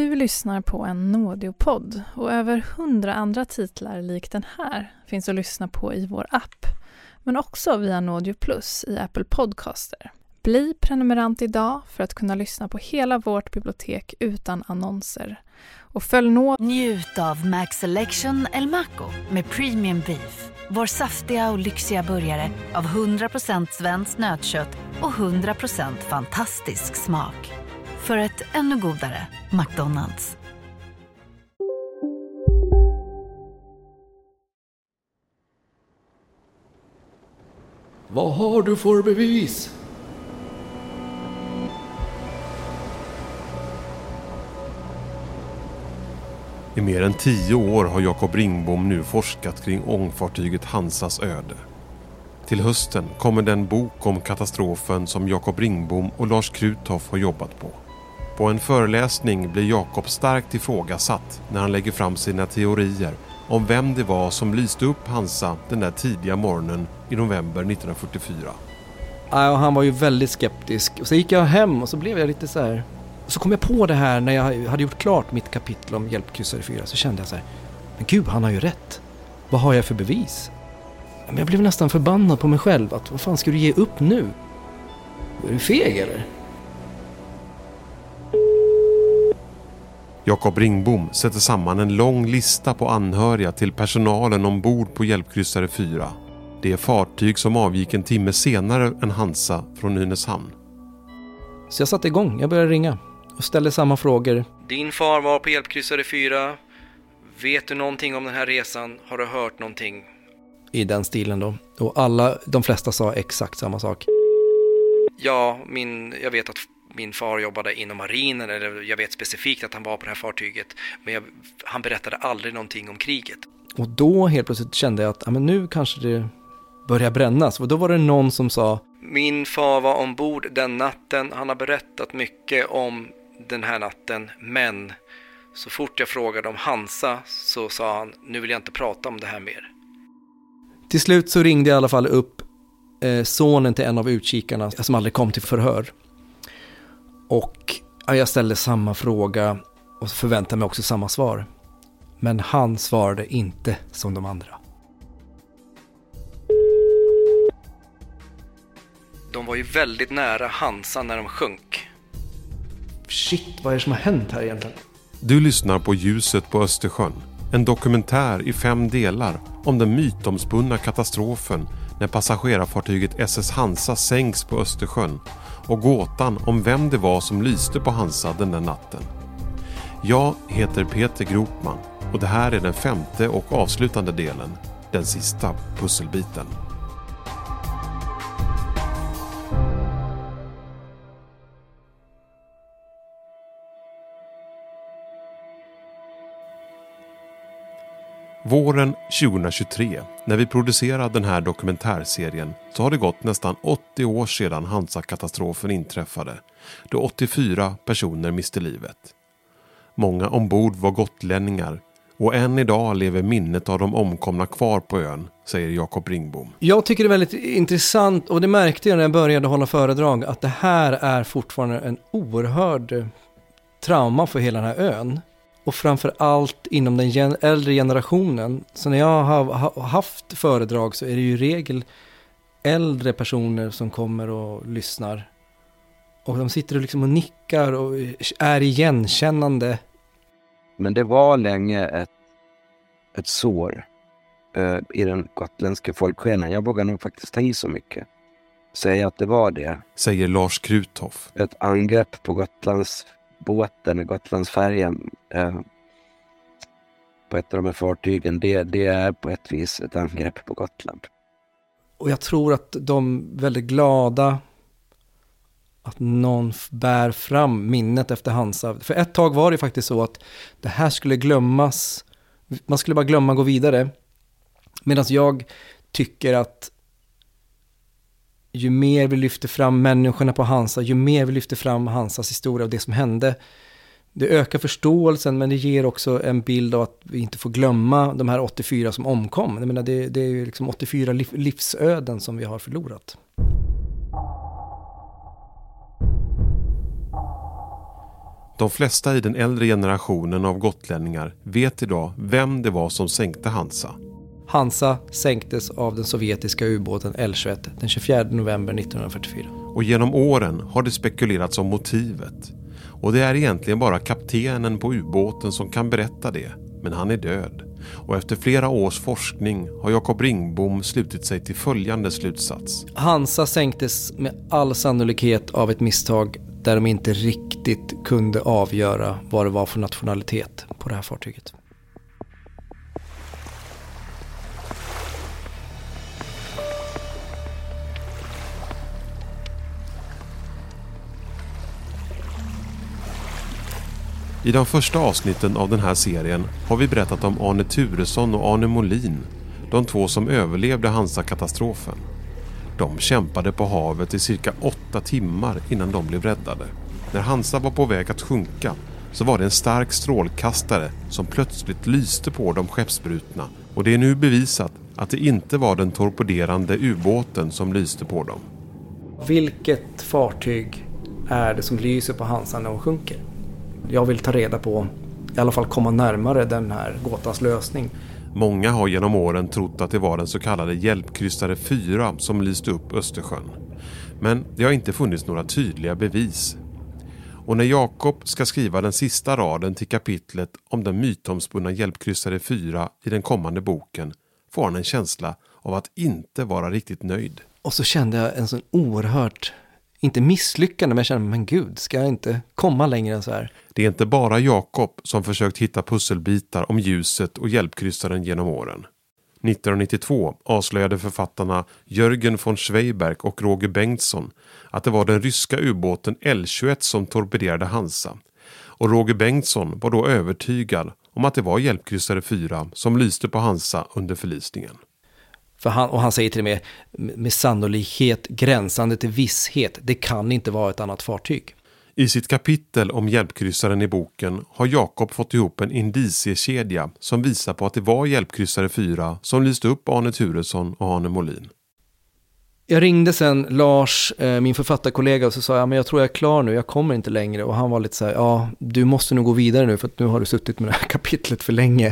Du lyssnar på en Nådeopodd och över hundra andra titlar lik den här finns att lyssna på i vår app, men också via Nådeo Plus i Apple Podcaster. Bli prenumerant idag för att kunna lyssna på hela vårt bibliotek utan annonser. Och följ nå... Njut av Max Selection El Maco med Premium Beef. Vår saftiga och lyxiga burgare av 100% svenskt nötkött och 100% fantastisk smak. För ett ännu godare McDonalds. Vad har du för bevis? I mer än tio år har Jakob Ringbom nu forskat kring ångfartyget Hansas öde. Till hösten kommer den bok om katastrofen som Jakob Ringbom och Lars Kruthoff har jobbat på. På en föreläsning blir Jakob starkt ifrågasatt när han lägger fram sina teorier om vem det var som lyste upp Hansa den där tidiga morgonen i november 1944. Ja, han var ju väldigt skeptisk. Och så gick jag hem och så blev jag lite så här... Så kom jag på det här när jag hade gjort klart mitt kapitel om hjälpkryssare 4 så kände jag så här... Men gud, han har ju rätt. Vad har jag för bevis? Men jag blev nästan förbannad på mig själv. Att vad fan ska du ge upp nu? Är du feg eller? Jakob Ringbom sätter samman en lång lista på anhöriga till personalen ombord på Hjälpkryssare 4. Det är fartyg som avgick en timme senare än Hansa från Nynäshamn. Så jag satte igång. Jag började ringa och ställde samma frågor. Din far var på Hjälpkryssare 4. Vet du någonting om den här resan? Har du hört någonting? I den stilen då. Och alla, de flesta sa exakt samma sak. Ja, min, jag vet att min far jobbade inom marinen, eller jag vet specifikt att han var på det här fartyget. Men jag, han berättade aldrig någonting om kriget. Och då helt plötsligt kände jag att ja, men nu kanske det börjar brännas. Och då var det någon som sa Min far var ombord den natten. Han har berättat mycket om den här natten. Men så fort jag frågade om Hansa så sa han nu vill jag inte prata om det här mer. Till slut så ringde jag i alla fall upp eh, sonen till en av utkikarna som aldrig kom till förhör. Och ja, jag ställde samma fråga och förväntade mig också samma svar. Men han svarade inte som de andra. De var ju väldigt nära Hansa när de sjönk. Shit, vad är det som har hänt här egentligen? Du lyssnar på Ljuset på Östersjön. En dokumentär i fem delar om den mytomspunna katastrofen när passagerarfartyget SS Hansa sänks på Östersjön och gåtan om vem det var som lyste på Hansa den där natten. Jag heter Peter Gropman och det här är den femte och avslutande delen, den sista pusselbiten. Våren 2023, när vi producerade den här dokumentärserien, så har det gått nästan 80 år sedan Hansa-katastrofen inträffade, då 84 personer miste livet. Många ombord var gotlänningar och än idag lever minnet av de omkomna kvar på ön, säger Jakob Ringbom. Jag tycker det är väldigt intressant och det märkte jag när jag började hålla föredrag att det här är fortfarande en oerhörd trauma för hela den här ön och framför allt inom den gen äldre generationen. Så när jag har haft föredrag så är det ju i regel äldre personer som kommer och lyssnar. Och de sitter och liksom och nickar och är igenkännande. Men det var länge ett, ett sår uh, i den gotländska folksjälen. Jag vågar nog faktiskt ta i så mycket. Säga att det var det. Säger Lars Kruthoff. Ett angrepp på Gotlands båten, Gotlandsfärjan eh, på ett av de här fartygen, det, det är på ett vis ett angrepp på Gotland. Och jag tror att de är väldigt glada att någon bär fram minnet efter Hansa. För ett tag var det faktiskt så att det här skulle glömmas. Man skulle bara glömma gå vidare. Medan jag tycker att ju mer vi lyfter fram människorna på Hansa, ju mer vi lyfter fram Hansas historia och det som hände, det ökar förståelsen men det ger också en bild av att vi inte får glömma de här 84 som omkom. Jag menar, det, det är ju liksom 84 liv, livsöden som vi har förlorat. De flesta i den äldre generationen av gotlänningar vet idag vem det var som sänkte Hansa. Hansa sänktes av den sovjetiska ubåten L-21 den 24 november 1944. Och genom åren har det spekulerats om motivet. Och det är egentligen bara kaptenen på ubåten som kan berätta det. Men han är död. Och efter flera års forskning har Jakob Ringbom slutit sig till följande slutsats. Hansa sänktes med all sannolikhet av ett misstag där de inte riktigt kunde avgöra vad det var för nationalitet på det här fartyget. I de första avsnitten av den här serien har vi berättat om Arne Turesson och Arne Molin, de två som överlevde Hansa-katastrofen. De kämpade på havet i cirka åtta timmar innan de blev räddade. När Hansa var på väg att sjunka så var det en stark strålkastare som plötsligt lyste på de skeppsbrutna och det är nu bevisat att det inte var den torpederande ubåten som lyste på dem. Vilket fartyg är det som lyser på Hansa när hon sjunker? Jag vill ta reda på, i alla fall komma närmare den här gåtans lösning. Många har genom åren trott att det var den så kallade hjälpkryssare 4 som lyste upp Östersjön. Men det har inte funnits några tydliga bevis. Och när Jakob ska skriva den sista raden till kapitlet om den mytomspunna hjälpkryssare 4 i den kommande boken får han en känsla av att inte vara riktigt nöjd. Och så kände jag en sån oerhört, inte misslyckande, men jag känner, men gud, ska jag inte komma längre än så här? Det är inte bara Jakob som försökt hitta pusselbitar om ljuset och hjälpkryssaren genom åren. 1992 avslöjade författarna Jörgen von Schweiberg och Roger Bengtsson att det var den ryska ubåten L-21 som torpederade Hansa. Och Roger Bengtsson var då övertygad om att det var hjälpkryssare 4 som lyste på Hansa under förlisningen. För han, och han säger till och med med sannolikhet gränsande till visshet, det kan inte vara ett annat fartyg. I sitt kapitel om hjälpkryssaren i boken har Jakob fått ihop en indiciekedja som visar på att det var hjälpkryssare 4 som lyste upp Arne Turesson och Arne Molin. Jag ringde sen Lars, eh, min författarkollega, och så sa jag, men jag tror jag är klar nu, jag kommer inte längre. Och han var lite så här, ja, du måste nog gå vidare nu, för att nu har du suttit med det här kapitlet för länge.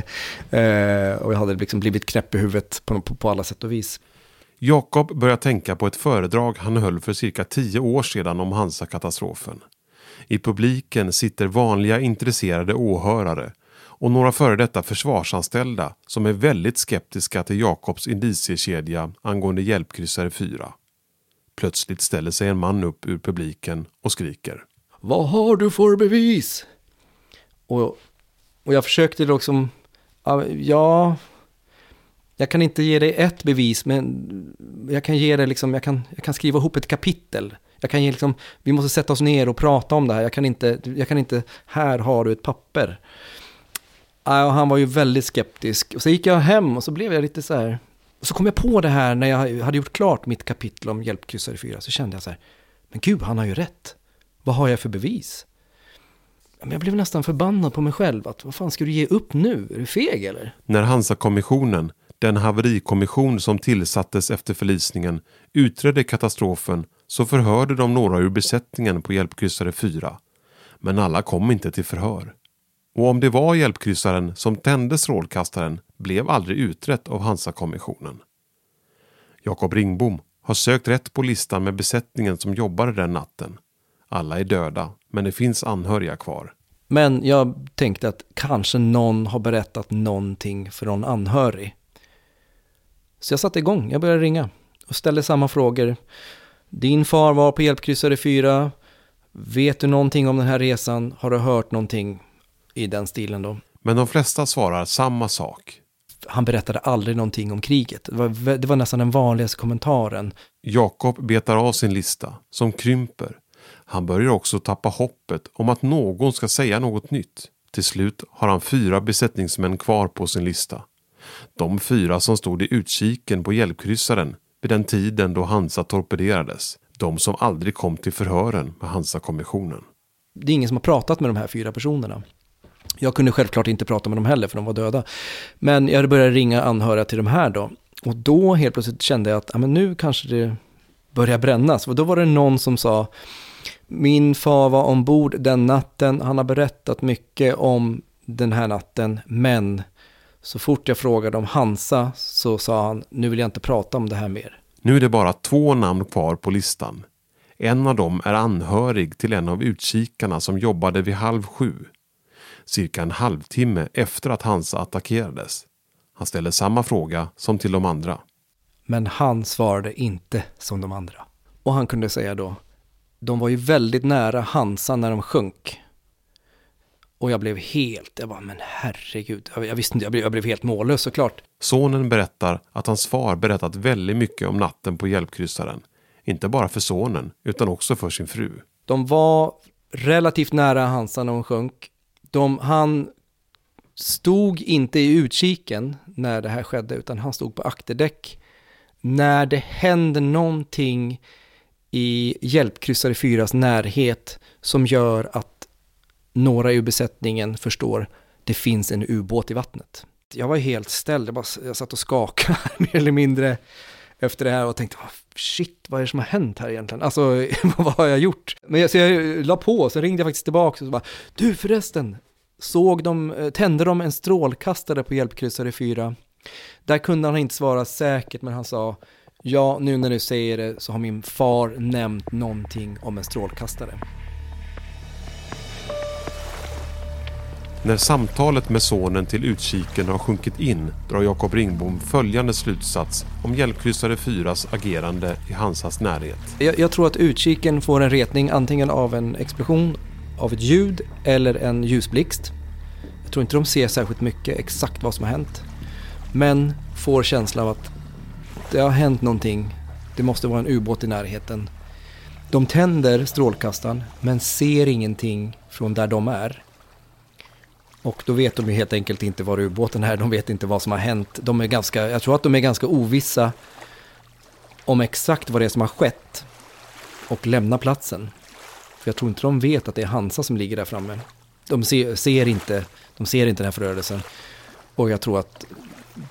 Eh, och jag hade liksom blivit knäpp i huvudet på, på, på alla sätt och vis. Jakob börjar tänka på ett föredrag han höll för cirka tio år sedan om Hansa-katastrofen. I publiken sitter vanliga intresserade åhörare och några före detta försvarsanställda som är väldigt skeptiska till Jakobs indiciekedja angående hjälpkryssare 4. Plötsligt ställer sig en man upp ur publiken och skriker. Vad har du för bevis? Och, och jag försökte liksom, ja, jag kan inte ge dig ett bevis, men jag kan ge dig liksom, jag kan, jag kan skriva ihop ett kapitel. Jag kan ge liksom, vi måste sätta oss ner och prata om det här. Jag kan inte, jag kan inte, här har du ett papper. Och han var ju väldigt skeptisk. Och så gick jag hem och så blev jag lite så här. Och så kom jag på det här när jag hade gjort klart mitt kapitel om hjälpkryssare 4. Så kände jag så här, men gud, han har ju rätt. Vad har jag för bevis? Men jag blev nästan förbannad på mig själv. Att, vad fan ska du ge upp nu? Är du feg eller? När Hansa-kommissionen, den haverikommission som tillsattes efter förlisningen, utredde katastrofen så förhörde de några ur besättningen på hjälpkryssare 4. Men alla kom inte till förhör. Och om det var hjälpkryssaren som tände strålkastaren blev aldrig utrett av Hansa-kommissionen. Jakob Ringbom har sökt rätt på listan med besättningen som jobbade den natten. Alla är döda, men det finns anhöriga kvar. Men jag tänkte att kanske någon har berättat någonting för någon anhörig. Så jag satte igång, jag började ringa och ställde samma frågor. Din far var på hjälpkryssare 4. Vet du någonting om den här resan? Har du hört någonting i den stilen då? Men de flesta svarar samma sak. Han berättade aldrig någonting om kriget. Det var, det var nästan den vanligaste kommentaren. Jakob betar av sin lista, som krymper. Han börjar också tappa hoppet om att någon ska säga något nytt. Till slut har han fyra besättningsmän kvar på sin lista. De fyra som stod i utkiken på hjälpkryssaren vid den tiden då Hansa torpederades. De som aldrig kom till förhören med Hansa-kommissionen. Det är ingen som har pratat med de här fyra personerna. Jag kunde självklart inte prata med dem heller för de var döda. Men jag började ringa anhöriga till de här då. Och då helt plötsligt kände jag att ja, men nu kanske det börjar brännas. Och då var det någon som sa Min far var ombord den natten. Han har berättat mycket om den här natten, men så fort jag frågade om Hansa så sa han, nu vill jag inte prata om det här mer. Nu är det bara två namn kvar på listan. En av dem är anhörig till en av utkikarna som jobbade vid halv sju. Cirka en halvtimme efter att Hansa attackerades. Han ställer samma fråga som till de andra. Men han svarade inte som de andra. Och han kunde säga då, de var ju väldigt nära Hansa när de sjönk. Och jag blev helt, jag bara, men herregud, jag, jag visste inte, jag blev, jag blev helt mållös såklart. Sonen berättar att hans far berättat väldigt mycket om natten på hjälpkryssaren. Inte bara för sonen, utan också för sin fru. De var relativt nära Hansa när hon sjönk. De, han stod inte i utkiken när det här skedde, utan han stod på akterdäck. När det händer någonting i hjälpkryssare 4s närhet som gör att några ur besättningen förstår det finns en ubåt i vattnet. Jag var helt ställd, jag, bara, jag satt och skakade mer eller mindre efter det här och tänkte shit, vad är det som har hänt här egentligen? Alltså, vad har jag gjort? Men jag, så jag la på, så ringde jag faktiskt tillbaka och så bara, du förresten, såg de, eh, tände de en strålkastare på hjälpkryssare 4? Där kunde han inte svara säkert, men han sa, ja, nu när du säger det så har min far nämnt någonting om en strålkastare. När samtalet med sonen till utkiken har sjunkit in drar Jakob Ringbom följande slutsats om hjälpkryssare 4s agerande i Hansas närhet. Jag, jag tror att utkiken får en retning antingen av en explosion, av ett ljud eller en ljusblixt. Jag tror inte de ser särskilt mycket exakt vad som har hänt. Men får känslan av att det har hänt någonting. Det måste vara en ubåt i närheten. De tänder strålkastaren men ser ingenting från där de är. Och då vet de ju helt enkelt inte var ubåten är, de vet inte vad som har hänt. De är ganska, jag tror att de är ganska ovissa om exakt vad det är som har skett och lämna platsen. För jag tror inte de vet att det är Hansa som ligger där framme. De ser, ser inte, de ser inte den här förödelsen. Och jag tror att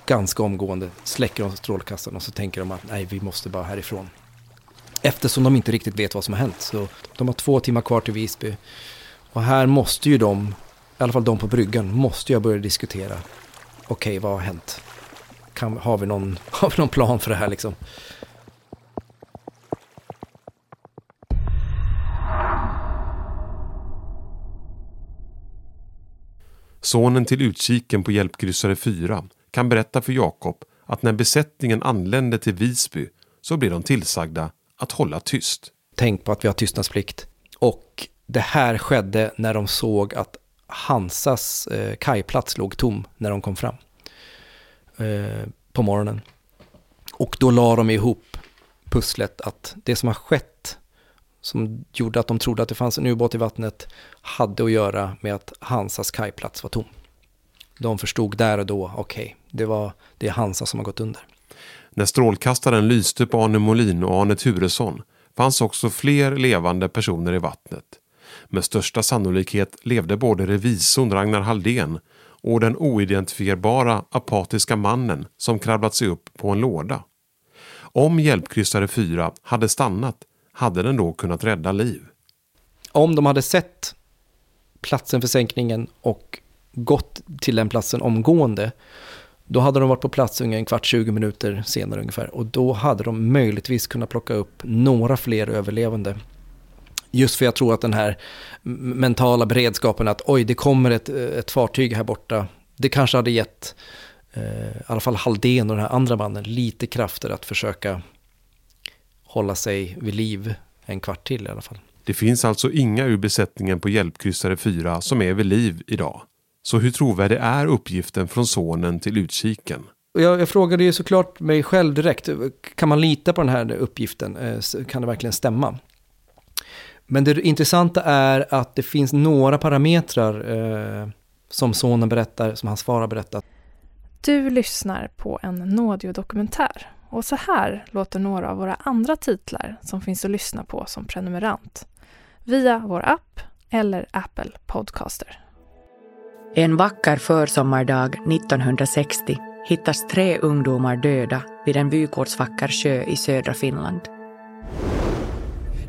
ganska omgående släcker de strålkastaren och så tänker de att nej, vi måste bara härifrån. Eftersom de inte riktigt vet vad som har hänt. Så de har två timmar kvar till Visby. Och här måste ju de i alla fall de på bryggan, måste jag börja diskutera. Okej, okay, vad har hänt? Kan, har, vi någon, har vi någon plan för det här liksom? Sonen till utkiken på hjälpkryssare 4 kan berätta för Jakob att när besättningen anlände till Visby så blev de tillsagda att hålla tyst. Tänk på att vi har tystnadsplikt. Och det här skedde när de såg att Hansas eh, kajplats låg tom när de kom fram eh, på morgonen. Och då la de ihop pusslet att det som har skett som gjorde att de trodde att det fanns en ubåt i vattnet hade att göra med att Hansas kajplats var tom. De förstod där och då, okej, okay, det, var, det är Hansa som har gått under. När strålkastaren lyste på Arne Molin och Arne Turesson fanns också fler levande personer i vattnet. Med största sannolikhet levde både revisorn Ragnar Halldén och den oidentifierbara apatiska mannen som krabblat sig upp på en låda. Om hjälpkryssare 4 hade stannat hade den då kunnat rädda liv. Om de hade sett platsen för sänkningen och gått till den platsen omgående då hade de varit på plats ungefär en kvart, 20 minuter senare ungefär. Och då hade de möjligtvis kunnat plocka upp några fler överlevande Just för jag tror att den här mentala beredskapen att oj, det kommer ett, ett fartyg här borta. Det kanske hade gett eh, i alla fall Halldén och den här andra mannen lite krafter att försöka hålla sig vid liv en kvart till i alla fall. Det finns alltså inga ur besättningen på hjälpkryssare 4 som är vid liv idag. Så hur trovärdig är uppgiften från sonen till utkiken? Jag, jag, frågade ju såklart mig själv direkt, kan man lita på den här uppgiften? Eh, kan det verkligen stämma? Men det intressanta är att det finns några parametrar eh, som sonen berättar, som hans far har berättat. Du lyssnar på en Nådio-dokumentär och så här låter några av våra andra titlar som finns att lyssna på som prenumerant via vår app eller Apple Podcaster. En vacker försommardag 1960 hittas tre ungdomar döda vid en vykortsvacker sjö i södra Finland.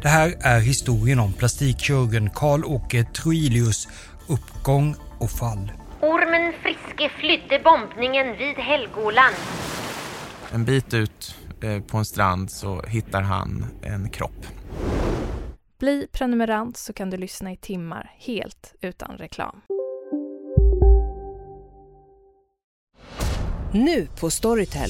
Det här är historien om plastikkirurgen Karl-Åke Troilius uppgång och fall. Ormen Friske flydde bombningen vid Helgoland. En bit ut eh, på en strand så hittar han en kropp. Bli prenumerant så kan du lyssna i timmar helt utan reklam. Nu på Storytel.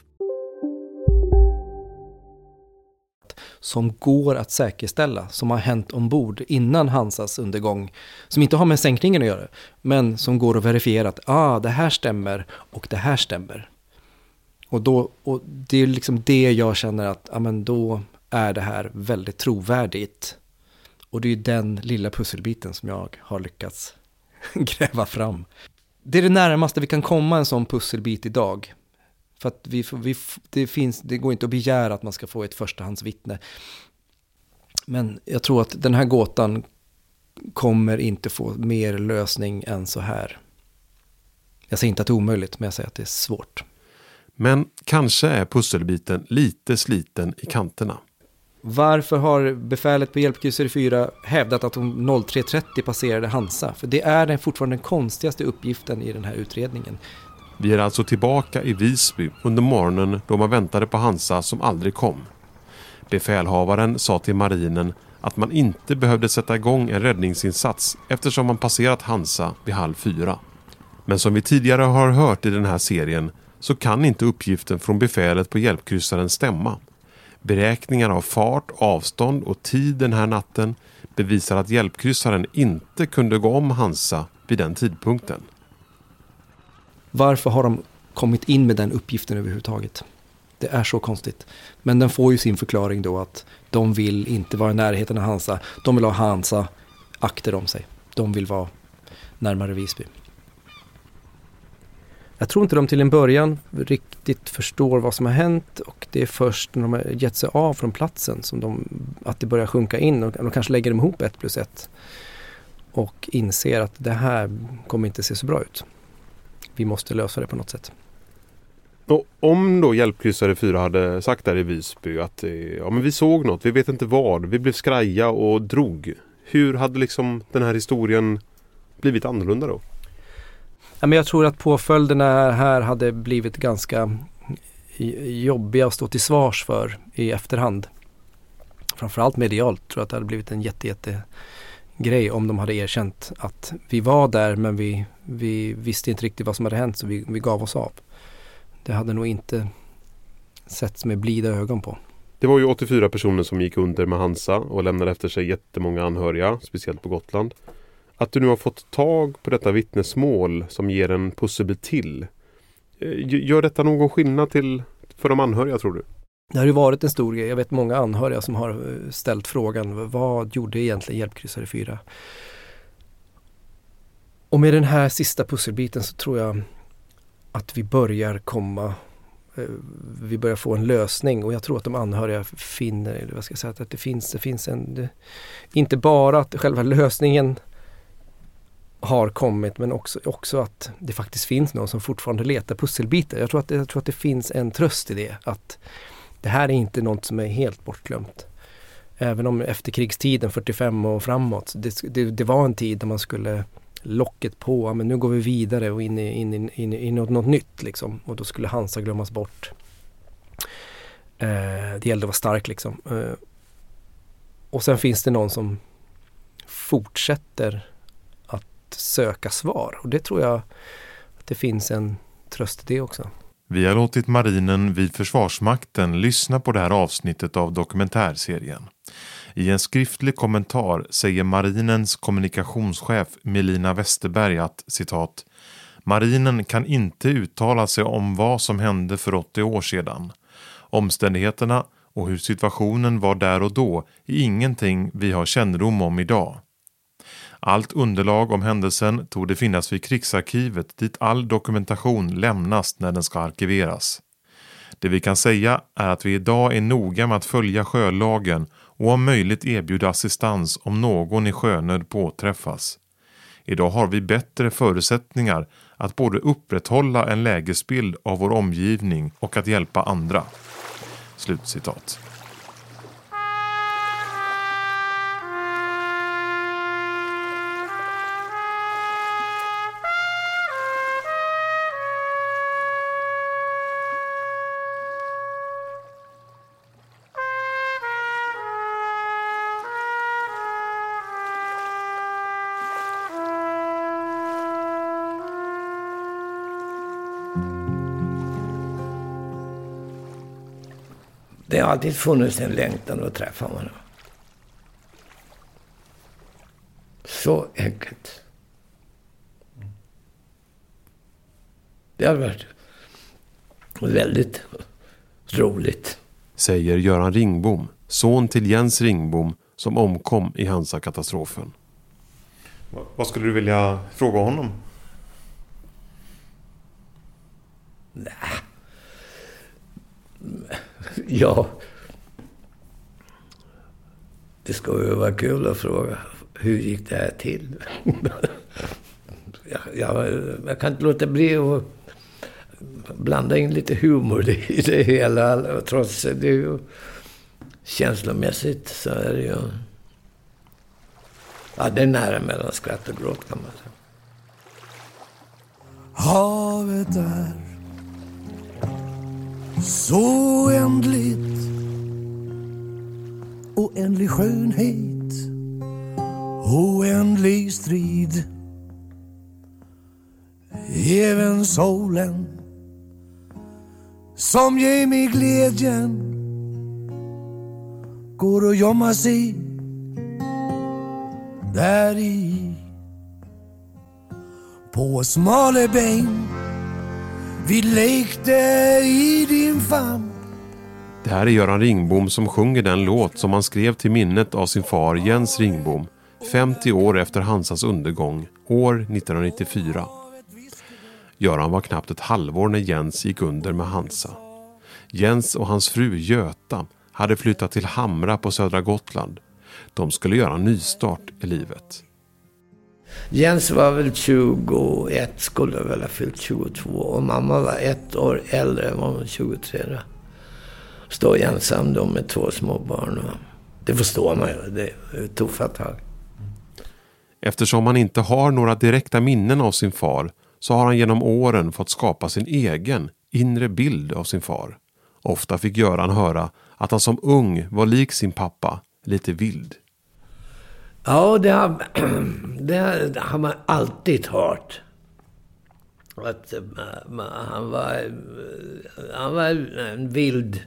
Som går att säkerställa, som har hänt ombord innan Hansas undergång, som inte har med sänkningen att göra, men som går att verifiera att ah, det här stämmer och det här stämmer. Och, då, och det är liksom det jag känner att ah, men då är det här väldigt trovärdigt. Och det är den lilla pusselbiten som jag har lyckats gräva fram. Det är det närmaste vi kan komma en sån pusselbit idag. För att vi, vi, det, finns, det går inte att begära att man ska få ett förstahandsvittne. Men jag tror att den här gåtan kommer inte få mer lösning än så här. Jag säger inte att det är omöjligt, men jag säger att det är svårt. Men kanske är pusselbiten lite sliten i kanterna. Varför har befälet på hjälpkryssare 4 hävdat att de 03.30 passerade Hansa? För det är den fortfarande den konstigaste uppgiften i den här utredningen. Vi är alltså tillbaka i Visby under morgonen då man väntade på Hansa som aldrig kom. Befälhavaren sa till marinen att man inte behövde sätta igång en räddningsinsats eftersom man passerat Hansa vid halv fyra. Men som vi tidigare har hört i den här serien så kan inte uppgiften från befälet på hjälpkryssaren stämma. Beräkningar av fart, avstånd och tid den här natten bevisar att hjälpkryssaren inte kunde gå om Hansa vid den tidpunkten. Varför har de kommit in med den uppgiften överhuvudtaget? Det är så konstigt. Men den får ju sin förklaring då att de vill inte vara i närheten av Hansa. De vill ha Hansa akter om sig. De vill vara närmare Visby. Jag tror inte de till en början riktigt förstår vad som har hänt och det är först när de har gett sig av från platsen som de, att det börjar sjunka in och de kanske lägger ihop ett plus ett och inser att det här kommer inte se så bra ut vi måste lösa det på något sätt. Och om då hjälpkryssare 4 hade sagt där i Visby att eh, ja, men vi såg något, vi vet inte vad, vi blev skraja och drog. Hur hade liksom den här historien blivit annorlunda då? Ja, men jag tror att påföljderna här hade blivit ganska jobbiga att stå till svars för i efterhand. Framförallt medialt tror jag att det hade blivit en jätte, jätte grej om de hade erkänt att vi var där men vi, vi visste inte riktigt vad som hade hänt så vi, vi gav oss av. Det hade nog inte setts med blida ögon på. Det var ju 84 personer som gick under med Hansa och lämnade efter sig jättemånga anhöriga, speciellt på Gotland. Att du nu har fått tag på detta vittnesmål som ger en pusselbit till. Eh, gör detta någon skillnad till, för de anhöriga tror du? Det har ju varit en stor grej. Jag vet många anhöriga som har eh, ställt frågan vad gjorde egentligen Hjälpkryssare 4? Och med den här sista pusselbiten så tror jag att vi börjar komma eh, vi börjar få en lösning och jag tror att de anhöriga finner, eller vad ska jag säga, att det finns, det finns en, det, inte bara att själva lösningen har kommit men också, också att det faktiskt finns någon som fortfarande letar pusselbitar. Jag tror att, jag tror att det finns en tröst i det. Att det här är inte något som är helt bortglömt. Även om efterkrigstiden 45 och framåt, det, det, det var en tid där man skulle locket på, men nu går vi vidare och in i, in, in, in, in något, något nytt liksom. Och då skulle Hansa glömmas bort. Eh, det gällde att vara stark liksom. Eh, och sen finns det någon som fortsätter att söka svar och det tror jag att det finns en tröst i det också. Vi har låtit marinen vid Försvarsmakten lyssna på det här avsnittet av dokumentärserien. I en skriftlig kommentar säger marinens kommunikationschef Melina Westerberg att citat Marinen kan inte uttala sig om vad som hände för 80 år sedan. Omständigheterna och hur situationen var där och då är ingenting vi har kännedom om idag. Allt underlag om händelsen tog det finnas vid krigsarkivet dit all dokumentation lämnas när den ska arkiveras. Det vi kan säga är att vi idag är noga med att följa sjölagen och om möjligt erbjuda assistans om någon i sjönöd påträffas. Idag har vi bättre förutsättningar att både upprätthålla en lägesbild av vår omgivning och att hjälpa andra. Slutcitat. Det har alltid funnits en längtan att träffa honom. Så enkelt. Det har varit väldigt roligt. Säger Göran Ringbom, son till Jens Ringbom som omkom i Hansa-katastrofen. Vad skulle du vilja fråga honom? Nej. Ja. Det ska ju vara kul att fråga. Hur gick det här till? jag, jag, jag kan inte låta bli att blanda in lite humor i det hela. Trots det är ju känslomässigt så är det ju... Ja, det är nära mellan skratt och gråt kan man säga. Havet är så oändligt Oändlig skönhet Oändlig strid. Även solen Som ger mig glädjen Går och gömma sig Där i. På smala ben vi lekte i din famn Det här är Göran Ringbom som sjunger den låt som han skrev till minnet av sin far Jens Ringbom 50 år efter Hansas undergång, år 1994. Göran var knappt ett halvår när Jens gick under med Hansa. Jens och hans fru Göta hade flyttat till Hamra på södra Gotland. De skulle göra en nystart i livet. Jens var väl 21, skulle väl ha fyllt 22. Och mamma var ett år äldre, var hon 23 då. Stå ensam då med två små barn. Och det förstår man ju, det är tuffa tag. Eftersom han inte har några direkta minnen av sin far så har han genom åren fått skapa sin egen inre bild av sin far. Ofta fick Göran höra att han som ung var lik sin pappa, lite vild. Ja, det har, det har man alltid hört. Att eh, han var, eh, han var en vild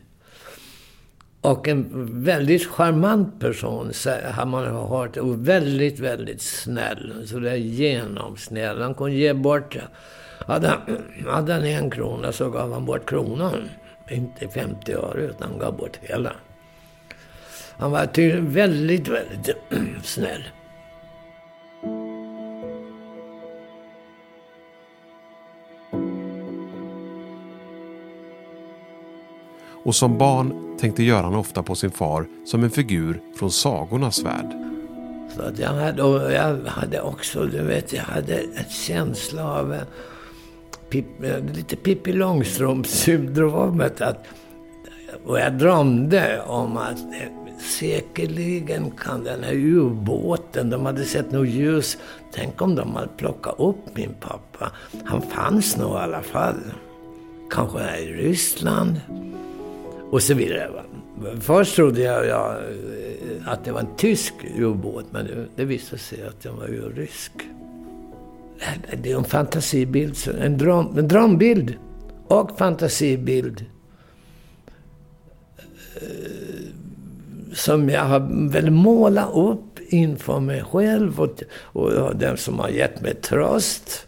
och en väldigt charmant person har man hört. Och väldigt, väldigt snäll. Så det är genomsnäll. Han kunde ge bort... Hade han, hade han en krona så gav han bort kronan. Inte 50 öre, utan han gav bort hela. Han var tydligen väldigt, väldigt snäll. Och som barn tänkte Göran ofta på sin far som en figur från sagornas värld. Så att jag, hade, jag hade också, du vet, jag hade en känsla av eh, pip, lite Pippi Långstrump-syndromet. och jag drömde om att säkerligen kan den här ubåten, de hade sett något ljus. Tänk om de hade plockat upp min pappa. Han fanns nog i alla fall. Kanske i Ryssland. Och så vidare. Först trodde jag, ja, eh, att det var en tysk ubåt, men det, det visade sig att den var ju rysk. Det är en fantasibild, en, dröm, en drömbild och fantasibild som jag har väl målat upp inför mig själv och, och den som har gett mig tröst.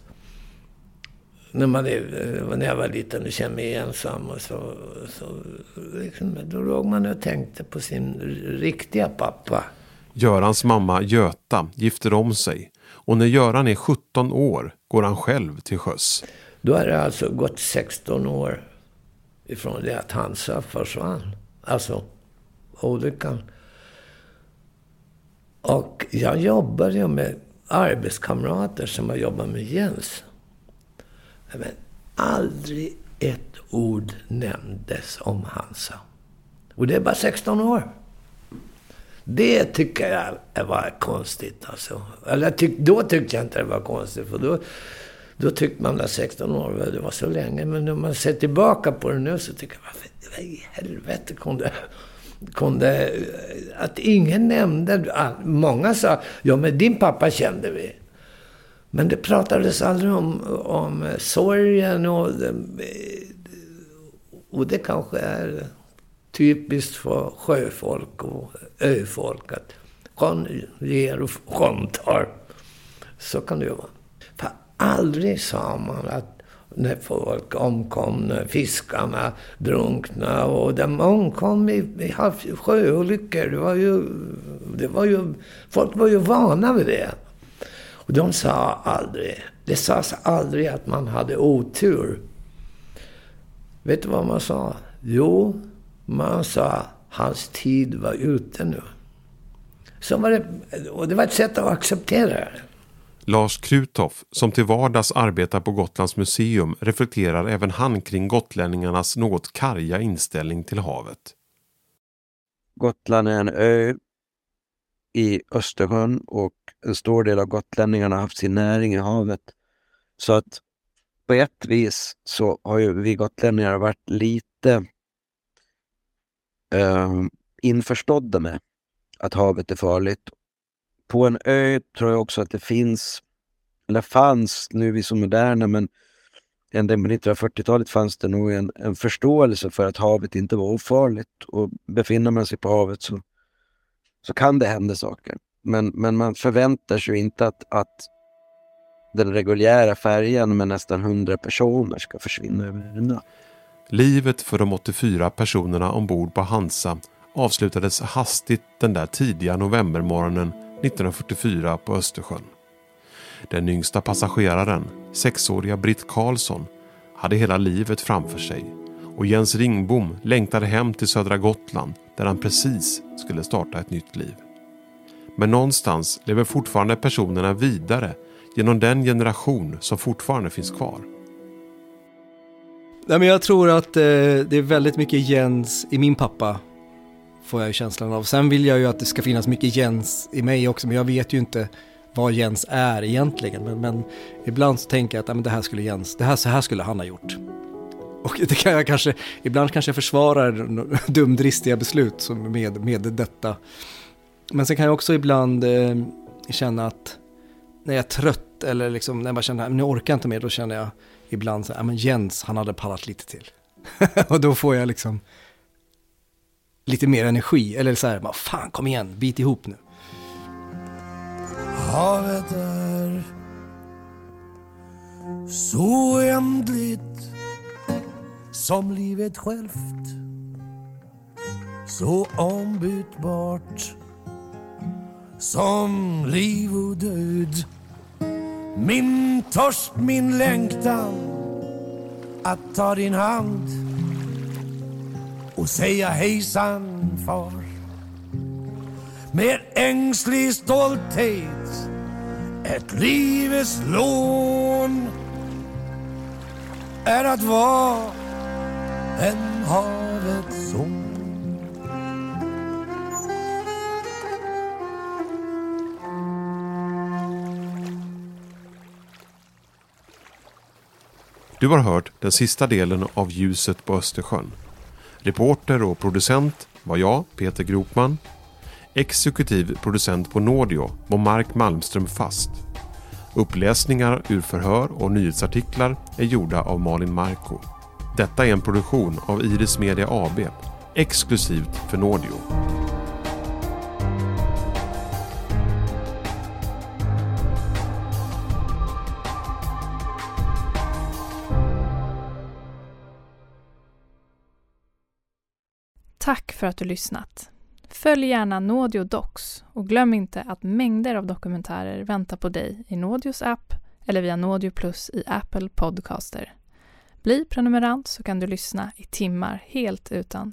När, man är, när jag var liten och kände mig ensam. Och så, så, liksom, då låg man och tänkte på sin riktiga pappa. Görans mamma Göta gifter om sig och när Göran är 17 år går han själv till sjöss. Då har det alltså gått 16 år ifrån det att Hansa försvann. Alltså olyckan. Och jag jobbade ju med arbetskamrater som har jobbat med Jens. Men aldrig ett ord nämndes om Hansa. Och det är bara 16 år. Det tycker jag var konstigt alltså. Eller tyck, då tyckte jag inte det var konstigt. För då, då tyckte man att 16 år, det var så länge. Men när man ser tillbaka på det nu så tycker jag, varför i helvete kunde, kunde... Att ingen nämnde... Många sa, ja men din pappa kände vi. Men det pratades aldrig om, om sorgen och... Och det kanske är typiskt för sjöfolk och öfolk att sjön ger och sjön tar. Så kan det ju vara. För aldrig sa man att när folk omkom, när fiskarna drunknade och de omkom i, i sjöolyckor. Det var ju, det var ju, folk var ju vana vid det. Och de sa aldrig, det sades aldrig att man hade otur. Vet du vad man sa? Jo, man sa hans tid var ute nu. Så var det, och det var ett sätt att acceptera det. Lars Krutoff, som till vardags arbetar på Gotlands museum, reflekterar även han kring gotlänningarnas något karga inställning till havet. Gotland är en ö i Östersjön och en stor del av gotlänningarna har haft sin näring i havet. Så att på ett vis så har ju vi gotlänningar varit lite eh, införstådda med att havet är farligt. På en ö tror jag också att det finns, eller fanns, nu är vi så moderna, men ända på 1940-talet fanns det nog en, en, förståelse för att havet inte var ofarligt. Och befinner man sig på havet så, så kan det hända saker. Men, men man förväntar sig inte att, att den reguljära färjan med nästan 100 personer ska försvinna över en natt. Livet för de 84 personerna ombord på Hansa avslutades hastigt den där tidiga novembermorgonen 1944 på Östersjön. Den yngsta passageraren, sexåriga Britt Karlsson, hade hela livet framför sig och Jens Ringbom längtade hem till södra Gotland där han precis skulle starta ett nytt liv. Men någonstans lever fortfarande personerna vidare genom den generation som fortfarande finns kvar. Nej, men jag tror att eh, det är väldigt mycket Jens i min pappa. Får jag ju känslan av. Sen vill jag ju att det ska finnas mycket Jens i mig också. Men jag vet ju inte vad Jens är egentligen. Men, men ibland så tänker jag att ja, men det här skulle Jens, det här, så här skulle han ha gjort. Och det kan jag kanske, ibland kanske jag försvarar dumdristiga beslut med, med detta. Men sen kan jag också ibland eh, känna att när jag är trött eller liksom när jag bara känner att nu orkar jag inte mer, då känner jag ibland så här, men Jens, han hade pallat lite till. och då får jag liksom lite mer energi, eller så här, bara, fan kom igen, bit ihop nu. Havet är så oändligt som livet självt. Så ombytbart som liv och död. Min törst, min längtan att ta din hand och säga hejsan far. Med ängslig stolthet ett livets lån är att vara en havets son. Du har hört den sista delen av Ljuset på Östersjön. Reporter och producent var jag, Peter Gropman. Exekutiv producent på Nordio var Mark Malmström Fast. Uppläsningar ur förhör och nyhetsartiklar är gjorda av Malin Marko. Detta är en produktion av Iris Media AB, exklusivt för Nordio. För att du lyssnat. Följ gärna Naudio Docs och glöm inte att mängder av dokumentärer väntar på dig i Naudios app eller via Naudio Plus i Apple Podcaster. Bli prenumerant så kan du lyssna i timmar helt utan